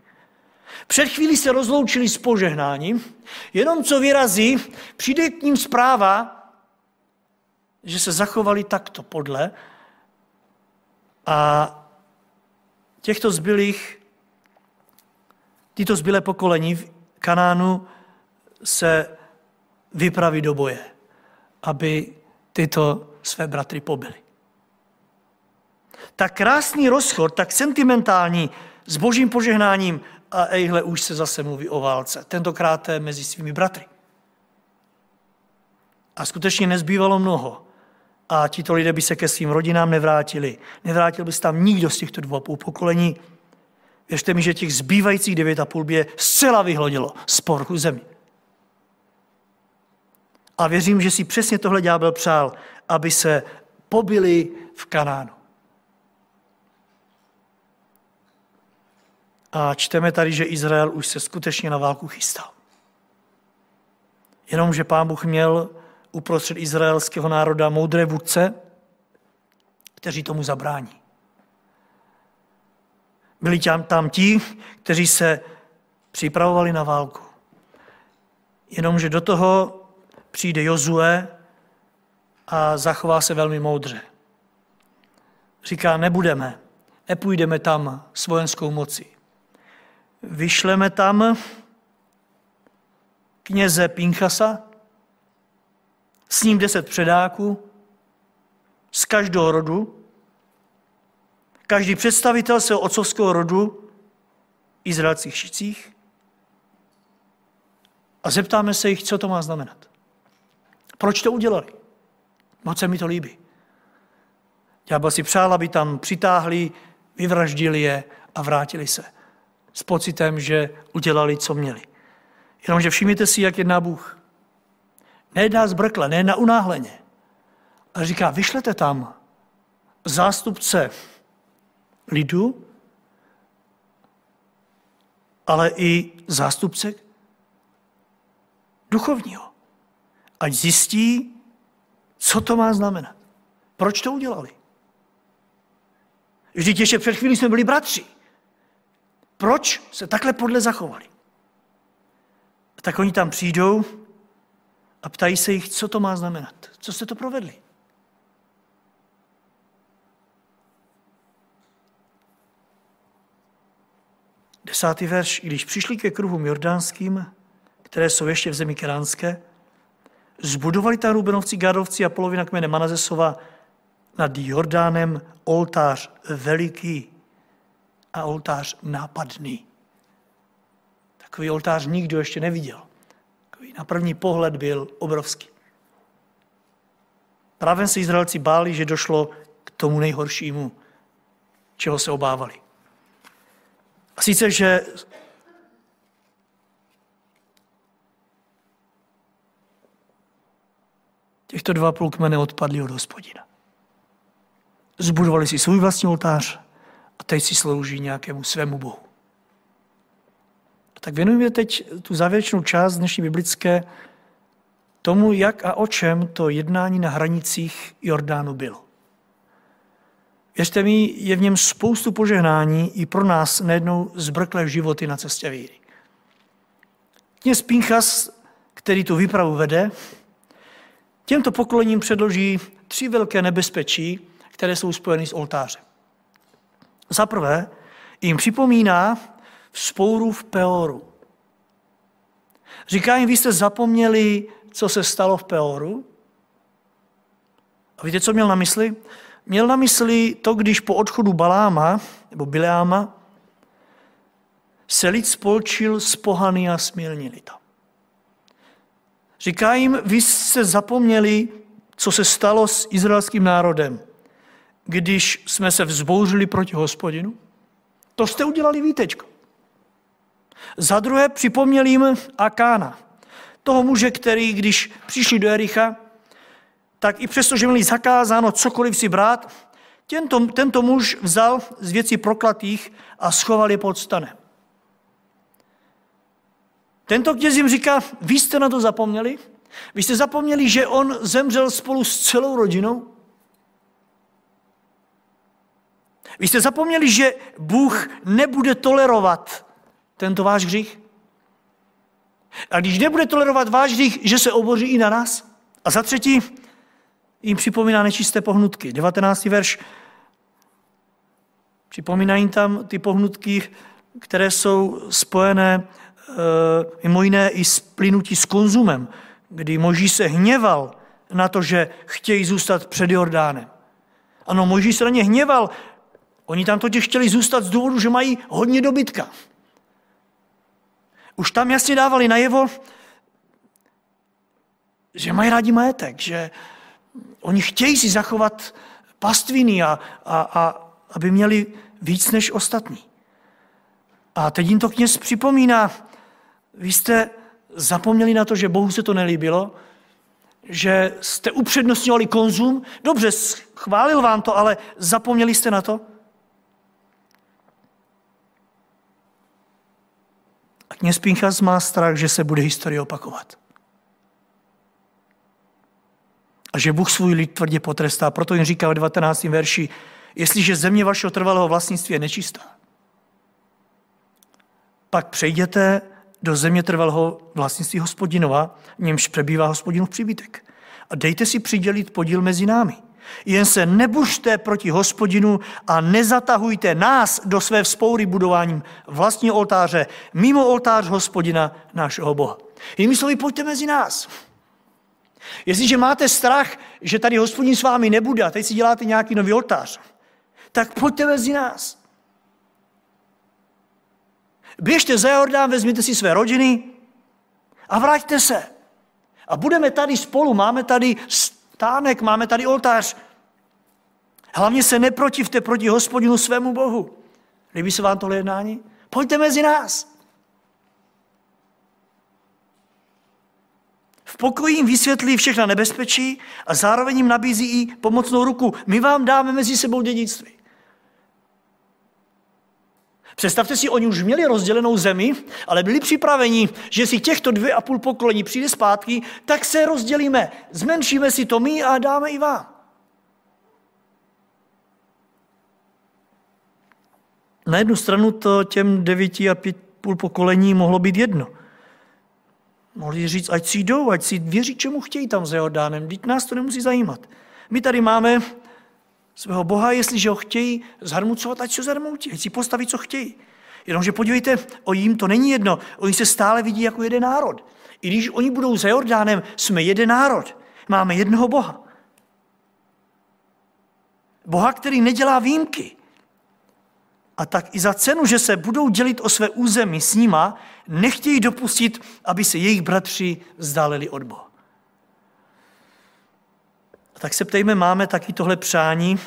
Před chvílí se rozloučili s požehnáním, jenom co vyrazí, přijde k ním zpráva, že se zachovali takto podle a těchto zbylých tyto zbylé pokolení v Kanánu se vypraví do boje, aby tyto své bratry pobili. Tak krásný rozchod, tak sentimentální, s božím požehnáním a ejhle už se zase mluví o válce. Tentokrát mezi svými bratry. A skutečně nezbývalo mnoho. A tito lidé by se ke svým rodinám nevrátili. Nevrátil by se tam nikdo z těchto dvou půl pokolení. Věřte mi, že těch zbývajících devět a půl by je zcela vyhlodilo z porchu zemi. A věřím, že si přesně tohle ďábel přál, aby se pobili v Kanánu. A čteme tady, že Izrael už se skutečně na válku chystal. Jenomže pán Bůh měl uprostřed izraelského národa moudré vůdce, kteří tomu zabrání. Byli tam ti, kteří se připravovali na válku. Jenomže do toho přijde Jozue a zachová se velmi moudře. Říká, nebudeme, nepůjdeme tam s vojenskou mocí. Vyšleme tam kněze Pinchasa, s ním deset předáků z každého rodu, každý představitel svého otcovského rodu, izraelských šicích, a zeptáme se jich, co to má znamenat. Proč to udělali? Moc se mi to líbí. Ďábel si přál, aby tam přitáhli, vyvraždili je a vrátili se. S pocitem, že udělali, co měli. Jenomže všimněte si, jak jedná Bůh. Nejedná zbrkle, nejedná unáhleně. A říká, vyšlete tam zástupce lidu, ale i zástupce duchovního. Ať zjistí, co to má znamenat. Proč to udělali? Vždyť ještě před chvílí jsme byli bratři. Proč se takhle podle zachovali? Tak oni tam přijdou a ptají se jich, co to má znamenat. Co jste to provedli? Desátý verš. Když přišli ke kruhům jordánským, které jsou ještě v zemi keránské, zbudovali tam Rubenovci, Gádovci a polovina kmene Manazesova nad Jordánem oltář veliký a oltář nápadný. Takový oltář nikdo ještě neviděl. Takový na první pohled byl obrovský. Právě se Izraelci báli, že došlo k tomu nejhoršímu, čeho se obávali. A sice, že těchto dva půl kmene odpadly od hospodina. Zbudovali si svůj vlastní oltář a teď si slouží nějakému svému bohu. Tak věnujeme teď tu závěrečnou část dnešní biblické tomu, jak a o čem to jednání na hranicích Jordánu bylo. Věřte mi, je v něm spoustu požehnání i pro nás nejednou zbrklé životy na cestě víry. Kněz Pinchas, který tu výpravu vede, těmto pokolením předloží tři velké nebezpečí, které jsou spojeny s oltářem. Za prvé, jim připomíná vzpouru v Peoru. Říká jim, vy jste zapomněli, co se stalo v Peoru? A víte, co měl na mysli? Měl na mysli to, když po odchodu Baláma, nebo Bileáma, se lid spolčil s pohany a smilnili to. Říká jim, vy jste zapomněli, co se stalo s izraelským národem, když jsme se vzbouřili proti hospodinu? To jste udělali vítečko. Za druhé připomněl jim Akána, toho muže, který, když přišli do Ericha, tak i přesto, že měli zakázáno cokoliv si brát, tento, tento muž vzal z věcí proklatých a schoval je pod stanem. Tento kněz jim říká, vy jste na to zapomněli? Vy jste zapomněli, že on zemřel spolu s celou rodinou? Vy jste zapomněli, že Bůh nebude tolerovat tento váš hřích? A když nebude tolerovat váš hřích, že se oboří i na nás? A za třetí, jim připomíná nečisté pohnutky. 19. verš. Připomínají tam ty pohnutky, které jsou spojené e, mimo jiné i s plynutí s konzumem, kdy Moží se hněval na to, že chtějí zůstat před Jordánem. Ano, Moží se na ně hněval. Oni tam totiž chtěli zůstat z důvodu, že mají hodně dobytka. Už tam jasně dávali najevo, že mají rádi majetek, že oni chtějí si zachovat pastviny a, a, a aby měli víc než ostatní. A teď jim to kněz připomíná, vy jste zapomněli na to, že Bohu se to nelíbilo, že jste upřednostňovali konzum, dobře, chválil vám to, ale zapomněli jste na to? Pinchas má strach, že se bude historie opakovat. A že Bůh svůj lid tvrdě potrestá. Proto jim říká v 19. verši, jestliže země vašeho trvalého vlastnictví je nečistá, pak přejděte do země trvalého vlastnictví hospodinova, v němž přebývá hospodinův příbytek. A dejte si přidělit podíl mezi námi. Jen se nebužte proti hospodinu a nezatahujte nás do své vzpoury budováním vlastního oltáře mimo oltář hospodina našeho Boha. Jinými slovy, pojďte mezi nás. Jestliže máte strach, že tady hospodin s vámi nebude a teď si děláte nějaký nový oltář, tak pojďte mezi nás. Běžte za Jordán, vezměte si své rodiny a vraťte se. A budeme tady spolu, máme tady stánek, máme tady oltář. Hlavně se neprotivte proti hospodinu svému Bohu. Líbí se vám tohle jednání? Pojďte mezi nás. V pokoji jim vysvětlí všechna nebezpečí a zároveň jim nabízí i pomocnou ruku. My vám dáme mezi sebou dědictví. Představte si, oni už měli rozdělenou zemi, ale byli připraveni, že si těchto dvě a půl pokolení přijde zpátky, tak se rozdělíme, zmenšíme si to my a dáme i vám. Na jednu stranu to těm devíti a pět půl pokolení mohlo být jedno. Mohli říct, ať si jdou, ať si věří, čemu chtějí tam za Jordánem, teď nás to nemusí zajímat. My tady máme svého Boha, jestliže ho chtějí zharmucovat, ať se zharmoutí, ať si postaví, co chtějí. Jenomže podívejte, o jim to není jedno, oni se stále vidí jako jeden národ. I když oni budou za Jordánem, jsme jeden národ. Máme jednoho Boha. Boha, který nedělá výjimky. A tak i za cenu, že se budou dělit o své území s nima, nechtějí dopustit, aby se jejich bratři vzdáleli od Boha. A tak se ptejme, máme taky tohle přání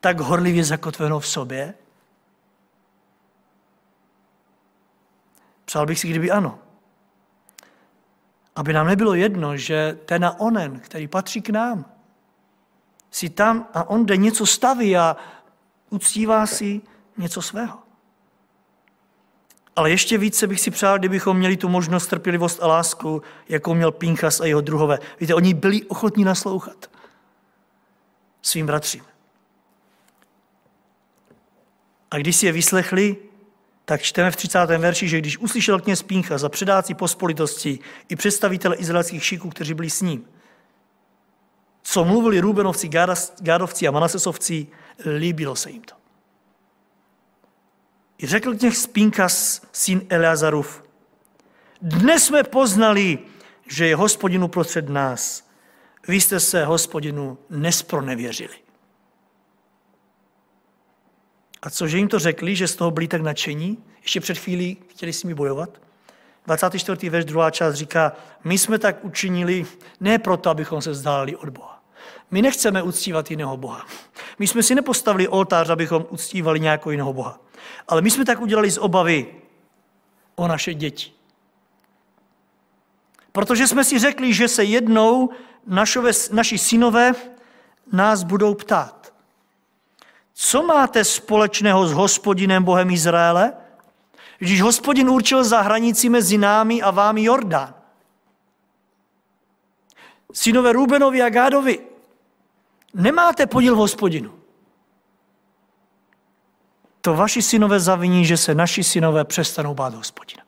tak horlivě zakotveno v sobě? Přál bych si, kdyby ano. Aby nám nebylo jedno, že ten a onen, který patří k nám, si tam a on jde něco staví a uctívá si něco svého. Ale ještě více bych si přál, kdybychom měli tu možnost trpělivost a lásku, jakou měl Pinchas a jeho druhové. Víte, oni byli ochotní naslouchat svým bratřím. A když si je vyslechli, tak čteme v 30. verši, že když uslyšel kněz Píncha za předáci pospolitosti i představitele izraelských šiků, kteří byli s ním, co mluvili Rúbenovci, Gádovci a Manasesovci, líbilo se jim to. I řekl kněz Pínkas, syn Eleazarův, dnes jsme poznali, že je hospodinu prostřed nás. Vy jste se hospodinu nespronevěřili. A cože jim to řekli, že z toho byli tak nadšení? Ještě před chvílí chtěli s nimi bojovat? 24. verš, druhá část říká, my jsme tak učinili ne proto, abychom se vzdálili od Boha. My nechceme uctívat jiného Boha. My jsme si nepostavili oltář, abychom uctívali nějakého jiného Boha. Ale my jsme tak udělali z obavy o naše děti. Protože jsme si řekli, že se jednou našové, naši synové nás budou ptát. Co máte společného s hospodinem Bohem Izraele? Když hospodin určil za hranici mezi námi a vámi Jordán. Synové Rubenovi a Gádovi, nemáte podíl v hospodinu. To vaši synové zaviní, že se naši synové přestanou bát hospodina.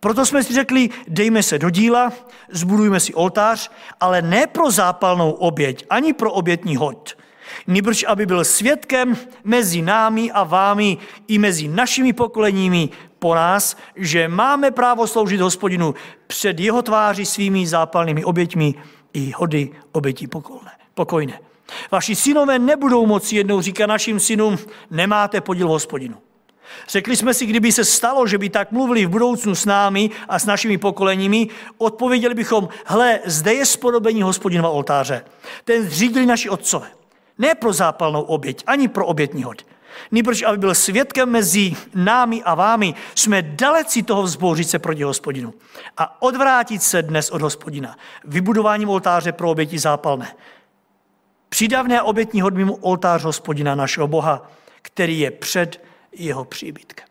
Proto jsme si řekli, dejme se do díla, zbudujme si oltář, ale ne pro zápalnou oběť, ani pro obětní hod, Nýbrž, aby byl svědkem mezi námi a vámi i mezi našimi pokoleními po nás, že máme právo sloužit hospodinu před jeho tváří svými zápalnými oběťmi i hody obětí pokolné, pokojné. Vaši synové nebudou moci jednou říkat našim synům, nemáte podíl hospodinu. Řekli jsme si, kdyby se stalo, že by tak mluvili v budoucnu s námi a s našimi pokoleními, odpověděli bychom, hle, zde je spodobení hospodinova oltáře. Ten zřídili naši otcové. Ne pro zápalnou oběť, ani pro obětní hod. Nýbrž, aby byl svědkem mezi námi a vámi, jsme daleci toho vzbouřit se proti hospodinu a odvrátit se dnes od hospodina vybudováním oltáře pro oběti zápalné. Přidavné obětní hod mimo oltář hospodina našeho Boha, který je před jeho příbytkem.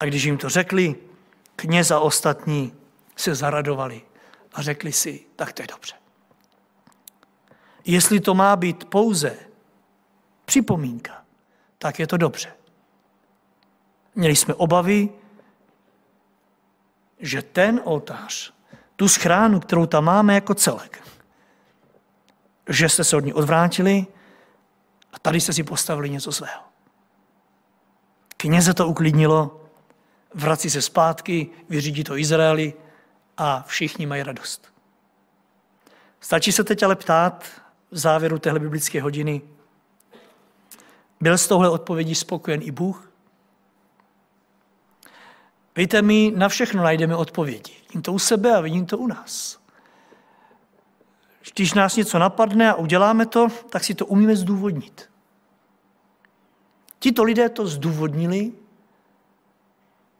A když jim to řekli, kněz a ostatní se zaradovali a řekli si, tak to je dobře. Jestli to má být pouze připomínka, tak je to dobře. Měli jsme obavy, že ten oltář, tu schránu, kterou tam máme jako celek, že jste se od ní odvrátili a tady jste si postavili něco svého. Kněze to uklidnilo, vrací se zpátky, vyřídí to Izraeli a všichni mají radost. Stačí se teď ale ptát, v závěru téhle biblické hodiny. Byl s touhle odpovědí spokojen i Bůh? Víte, my na všechno najdeme odpovědi. Vidím to u sebe a vidím to u nás. Když nás něco napadne a uděláme to, tak si to umíme zdůvodnit. Tito lidé to zdůvodnili,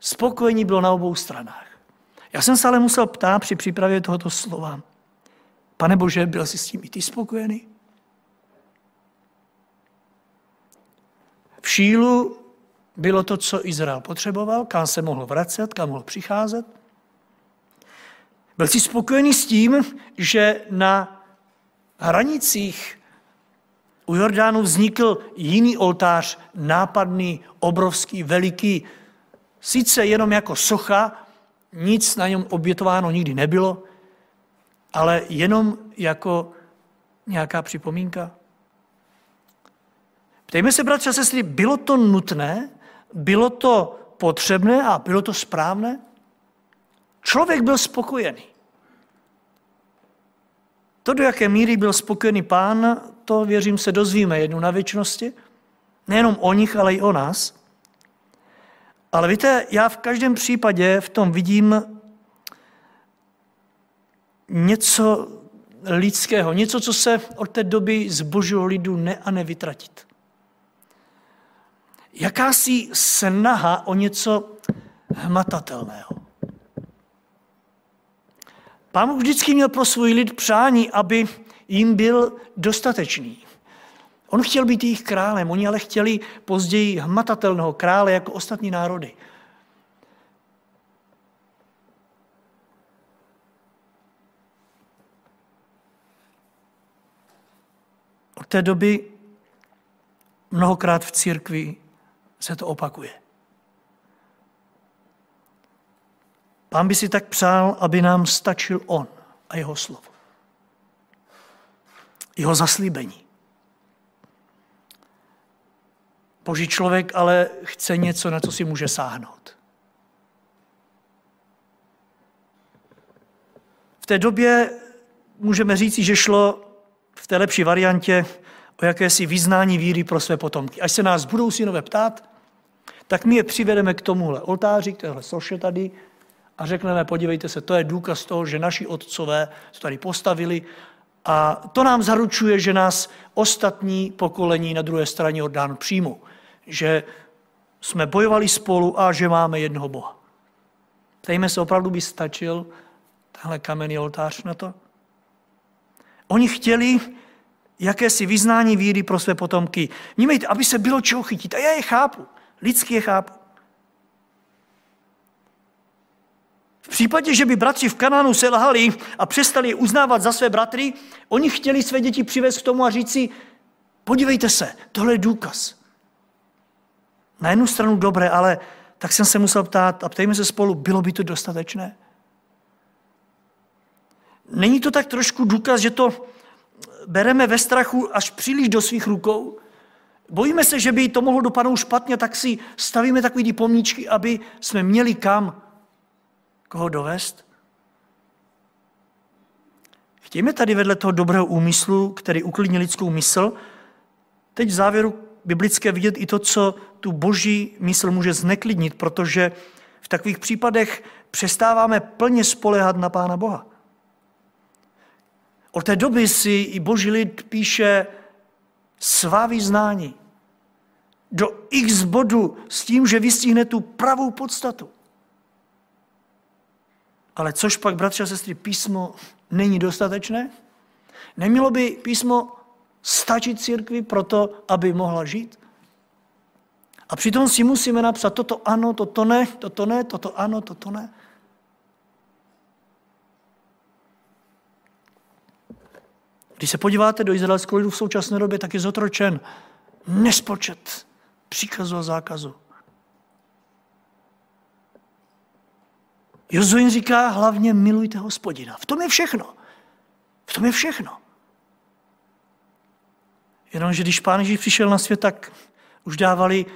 spokojení bylo na obou stranách. Já jsem se ale musel ptát při přípravě tohoto slova, Pane Bože, byl jsi s tím i ty spokojený? V Šílu bylo to, co Izrael potřeboval, kam se mohl vracet, kam mohl přicházet. Byl jsi spokojený s tím, že na hranicích u Jordánu vznikl jiný oltář, nápadný, obrovský, veliký, sice jenom jako socha, nic na něm obětováno nikdy nebylo, ale jenom jako nějaká připomínka. Ptejme se, bratře a sestry, bylo to nutné, bylo to potřebné a bylo to správné? Člověk byl spokojený. To, do jaké míry byl spokojený pán, to věřím se dozvíme jednou na věčnosti. Nejenom o nich, ale i o nás. Ale víte, já v každém případě v tom vidím něco lidského, něco, co se od té doby z božího lidu ne a nevytratit. Jakási snaha o něco hmatatelného. Pán vždycky měl pro svůj lid přání, aby jim byl dostatečný. On chtěl být jejich králem, oni ale chtěli později hmatatelného krále jako ostatní národy. Od té doby mnohokrát v církvi se to opakuje. Pán by si tak přál, aby nám stačil On a jeho slovo. Jeho zaslíbení. Boží člověk ale chce něco, na co si může sáhnout. V té době můžeme říci, že šlo v té lepší variantě o jakési vyznání víry pro své potomky. Až se nás budou synové ptát, tak my je přivedeme k tomuhle oltáři, k téhle soše tady a řekneme, podívejte se, to je důkaz toho, že naši otcové to tady postavili a to nám zaručuje, že nás ostatní pokolení na druhé straně Jordánu přijmou. Že jsme bojovali spolu a že máme jednoho Boha. Ptejme se, opravdu by stačil tenhle kamenný oltář na to? Oni chtěli jakési vyznání víry pro své potomky. Vnímejte, aby se bylo čeho chytit. A já je chápu. Lidsky je chápu. V případě, že by bratři v Kanánu selhali a přestali je uznávat za své bratry, oni chtěli své děti přivést k tomu a říct si, podívejte se, tohle je důkaz. Na jednu stranu dobré, ale tak jsem se musel ptát a ptejme se spolu, bylo by to dostatečné? Není to tak trošku důkaz, že to bereme ve strachu až příliš do svých rukou? Bojíme se, že by to mohlo dopadnout špatně, tak si stavíme takové ty pomníčky, aby jsme měli kam koho dovést? Chtějme tady vedle toho dobrého úmyslu, který uklidní lidskou mysl, teď v závěru biblické vidět i to, co tu boží mysl může zneklidnit, protože v takových případech přestáváme plně spolehat na Pána Boha. Od té doby si i boží lid píše svá vyznání do x bodu s tím, že vystihne tu pravou podstatu. Ale což pak, bratři a sestry, písmo není dostatečné? Nemělo by písmo stačit církvi pro to, aby mohla žít? A přitom si musíme napsat toto ano, toto ne, toto ne, toto ano, toto ne. Když se podíváte do izraelského lidu v současné době, tak je zotročen nespočet příkazu a zákazu. Jozuin říká hlavně milujte hospodina. V tom je všechno. V tom je všechno. Jenomže když pán Ježíš přišel na svět, tak už dávali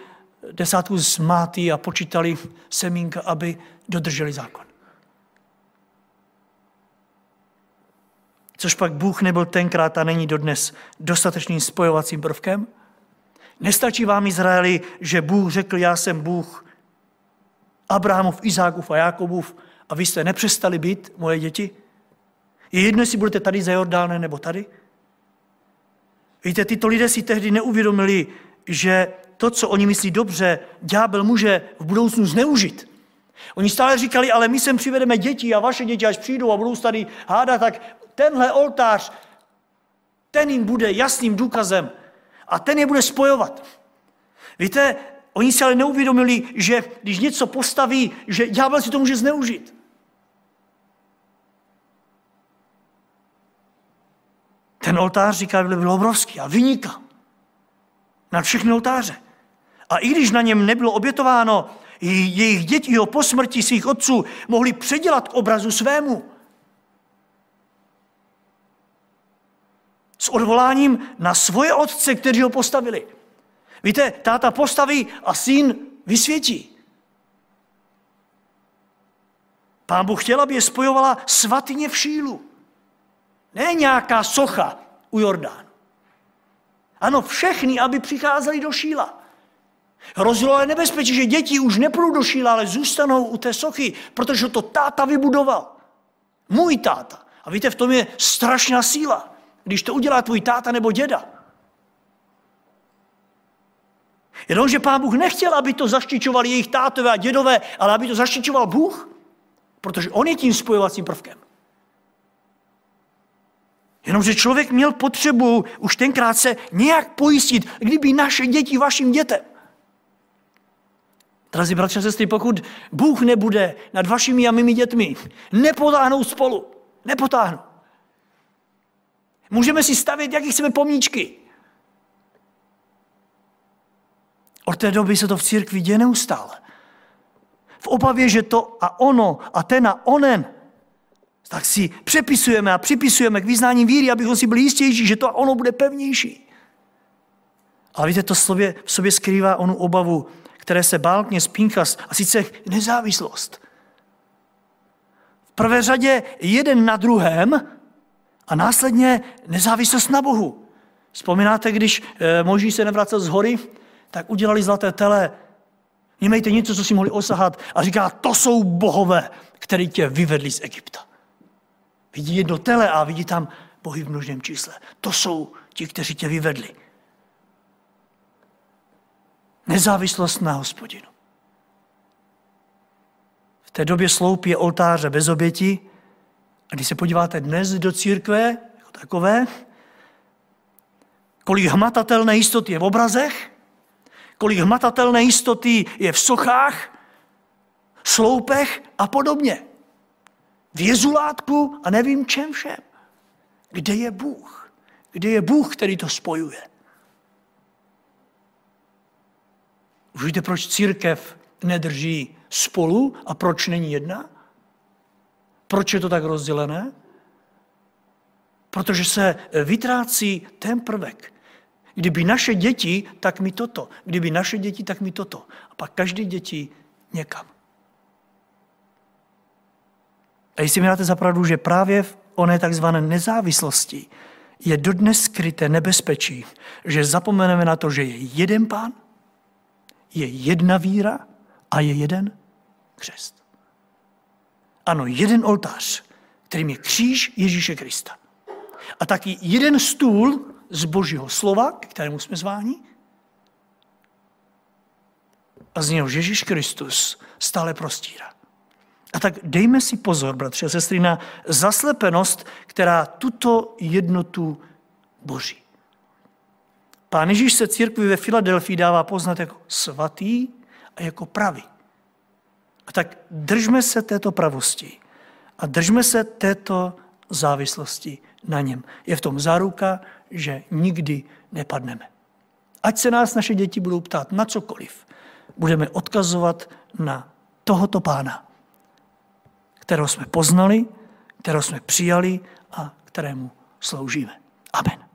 desátku z máty a počítali semínka, aby dodrželi zákon. Což pak Bůh nebyl tenkrát a není dodnes dostatečným spojovacím prvkem? Nestačí vám Izraeli, že Bůh řekl, já jsem Bůh Abrahamův, Izákův a Jakobův a vy jste nepřestali být moje děti? Je jedno, jestli budete tady za Jordánem nebo tady? Víte, tyto lidé si tehdy neuvědomili, že to, co oni myslí dobře, ďábel může v budoucnu zneužit. Oni stále říkali, ale my sem přivedeme děti a vaše děti, až přijdou a budou tady hádat, tak tenhle oltář, ten jim bude jasným důkazem a ten je bude spojovat. Víte, oni si ale neuvědomili, že když něco postaví, že ďábel si to může zneužít. Ten oltář, říká, byl obrovský a vyniká nad všechny oltáře. A i když na něm nebylo obětováno, jejich děti ho po smrti svých otců mohli předělat k obrazu svému. S odvoláním na svoje otce, kteří ho postavili. Víte, táta postaví a syn vysvětí. Pán Bůh chtěl, aby je spojovala svatyně v šílu. Ne nějaká socha u Jordánu. Ano, všechny, aby přicházeli do šíla. Hrozilo je nebezpečí, že děti už nepůjdou do šíla, ale zůstanou u té sochy, protože to táta vybudoval. Můj táta. A víte, v tom je strašná síla, když to udělá tvůj táta nebo děda. Jenomže pán Bůh nechtěl, aby to zaštičovali jejich tátové a dědové, ale aby to zaštičoval Bůh, protože on je tím spojovacím prvkem. Jenomže člověk měl potřebu už tenkrát se nějak pojistit, kdyby naše děti vašim dětem. Drazí bratři a sestry, pokud Bůh nebude nad vašimi a mými dětmi, nepotáhnou spolu. Nepotáhnou. Můžeme si stavět, jaký chceme pomíčky. Od té doby se to v církvi děje neustále. V obavě, že to a ono a ten a onen, tak si přepisujeme a připisujeme k vyznání víry, abychom si byli jistější, že to a ono bude pevnější. Ale víte, to slově, v sobě skrývá onu obavu, které se bál kněz Pinchas, a sice nezávislost. V prvé řadě jeden na druhém a následně nezávislost na Bohu. Vzpomínáte, když eh, Moží se nevracel z hory, tak udělali zlaté tele. Mějte něco, co si mohli osahat a říká, to jsou bohové, který tě vyvedli z Egypta. Vidí jedno tele a vidí tam bohy v množném čísle. To jsou ti, kteří tě vyvedli. Nezávislost na hospodinu. V té době sloup je oltáře bez oběti. A když se podíváte dnes do církve, jako takové, kolik hmatatelné jistoty je v obrazech, kolik hmatatelné jistoty je v sochách, sloupech a podobně. V jezulátku a nevím čem všem. Kde je Bůh? Kde je Bůh, který to spojuje? Už víte, proč církev nedrží spolu a proč není jedna? Proč je to tak rozdělené? Protože se vytrácí ten prvek. Kdyby naše děti, tak mi toto. Kdyby naše děti, tak mi toto. A pak každý děti někam. A jestli mi dáte zapravdu, že právě v oné takzvané nezávislosti je dodnes skryté nebezpečí, že zapomeneme na to, že je jeden pán, je jedna víra a je jeden křest. Ano, jeden oltář, kterým je kříž Ježíše Krista. A taky jeden stůl z božího slova, k kterému jsme zváni, a z něho Ježíš Kristus stále prostírá. A tak dejme si pozor, bratři a sestry, na zaslepenost, která tuto jednotu boží. Pán Ježíš se církvi ve Filadelfii dává poznat jako svatý a jako pravý. Tak držme se této pravosti a držme se této závislosti na něm. Je v tom záruka, že nikdy nepadneme. Ať se nás naše děti budou ptát na cokoliv, budeme odkazovat na tohoto pána, kterého jsme poznali, kterého jsme přijali a kterému sloužíme. Amen.